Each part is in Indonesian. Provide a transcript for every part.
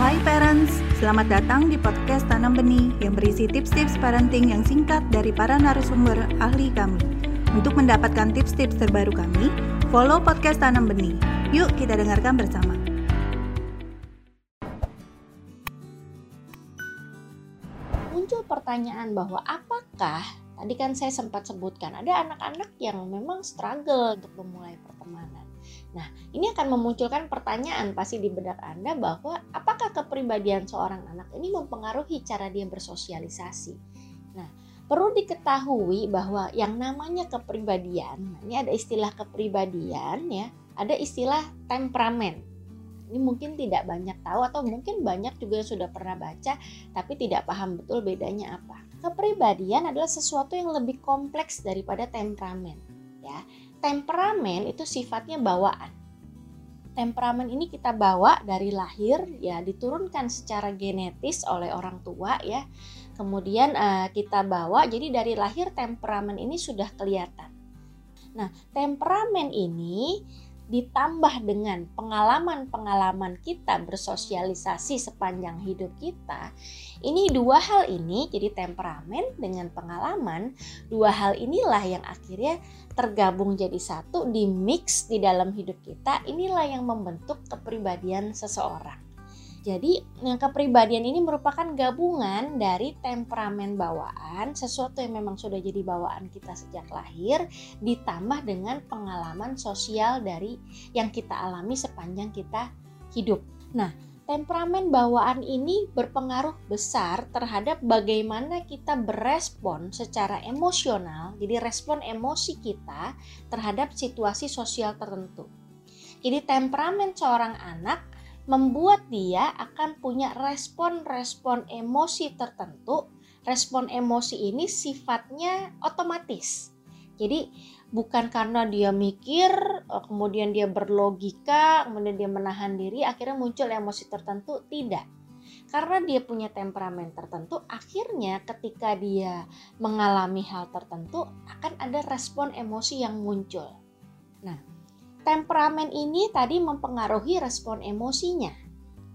Hai parents, selamat datang di podcast Tanam Benih yang berisi tips-tips parenting yang singkat dari para narasumber ahli kami. Untuk mendapatkan tips-tips terbaru kami, follow podcast Tanam Benih. Yuk kita dengarkan bersama. Muncul pertanyaan bahwa apakah tadi kan saya sempat sebutkan ada anak-anak yang memang struggle untuk memulai pertemanan Nah, ini akan memunculkan pertanyaan pasti di benak Anda bahwa apakah kepribadian seorang anak ini mempengaruhi cara dia bersosialisasi. Nah, perlu diketahui bahwa yang namanya kepribadian, nah ini ada istilah kepribadian ya, ada istilah temperamen. Ini mungkin tidak banyak tahu atau mungkin banyak juga yang sudah pernah baca tapi tidak paham betul bedanya apa. Kepribadian adalah sesuatu yang lebih kompleks daripada temperamen, ya temperamen itu sifatnya bawaan. Temperamen ini kita bawa dari lahir ya diturunkan secara genetis oleh orang tua ya. Kemudian uh, kita bawa jadi dari lahir temperamen ini sudah kelihatan. Nah, temperamen ini ditambah dengan pengalaman-pengalaman kita bersosialisasi sepanjang hidup kita, ini dua hal ini jadi temperamen dengan pengalaman, dua hal inilah yang akhirnya tergabung jadi satu, di mix di dalam hidup kita, inilah yang membentuk kepribadian seseorang. Jadi yang kepribadian ini merupakan gabungan dari temperamen bawaan, sesuatu yang memang sudah jadi bawaan kita sejak lahir, ditambah dengan pengalaman sosial dari yang kita alami sepanjang kita hidup. Nah, temperamen bawaan ini berpengaruh besar terhadap bagaimana kita berespon secara emosional, jadi respon emosi kita terhadap situasi sosial tertentu. Jadi temperamen seorang anak membuat dia akan punya respon-respon emosi tertentu. Respon emosi ini sifatnya otomatis. Jadi bukan karena dia mikir, eh, kemudian dia berlogika, kemudian dia menahan diri, akhirnya muncul emosi tertentu, tidak. Karena dia punya temperamen tertentu, akhirnya ketika dia mengalami hal tertentu akan ada respon emosi yang muncul. Nah, Temperamen ini tadi mempengaruhi respon emosinya,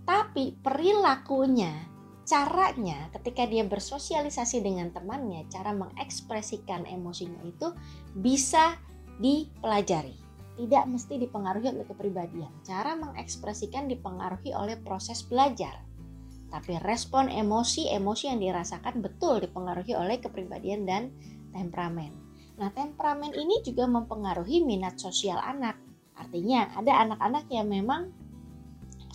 tapi perilakunya, caranya ketika dia bersosialisasi dengan temannya, cara mengekspresikan emosinya itu bisa dipelajari. Tidak mesti dipengaruhi oleh kepribadian. Cara mengekspresikan dipengaruhi oleh proses belajar. Tapi respon emosi, emosi yang dirasakan betul dipengaruhi oleh kepribadian dan temperamen. Nah, temperamen ini juga mempengaruhi minat sosial anak. Artinya ada anak-anak yang memang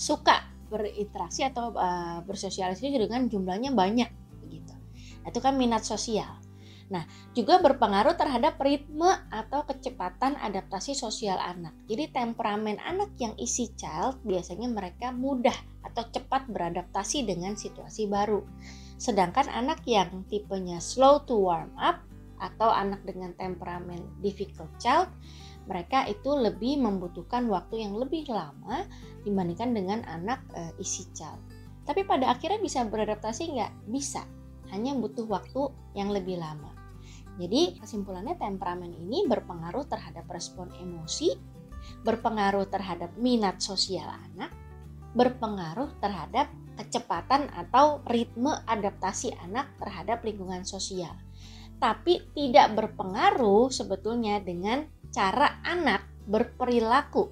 suka berinteraksi atau uh, bersosialisasi dengan jumlahnya banyak begitu. Nah, itu kan minat sosial. Nah, juga berpengaruh terhadap ritme atau kecepatan adaptasi sosial anak. Jadi temperamen anak yang isi child biasanya mereka mudah atau cepat beradaptasi dengan situasi baru. Sedangkan anak yang tipenya slow to warm up atau anak dengan temperamen difficult child mereka itu lebih membutuhkan waktu yang lebih lama dibandingkan dengan anak e, isi child. Tapi pada akhirnya bisa beradaptasi nggak? Bisa, hanya butuh waktu yang lebih lama. Jadi kesimpulannya temperamen ini berpengaruh terhadap respon emosi, berpengaruh terhadap minat sosial anak, berpengaruh terhadap kecepatan atau ritme adaptasi anak terhadap lingkungan sosial. Tapi tidak berpengaruh sebetulnya dengan cara anak berperilaku,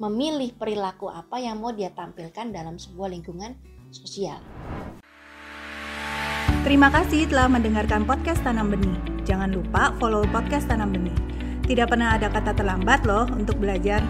memilih perilaku apa yang mau dia tampilkan dalam sebuah lingkungan sosial. Terima kasih telah mendengarkan podcast Tanam Benih. Jangan lupa follow podcast Tanam Benih. Tidak pernah ada kata terlambat loh untuk belajar.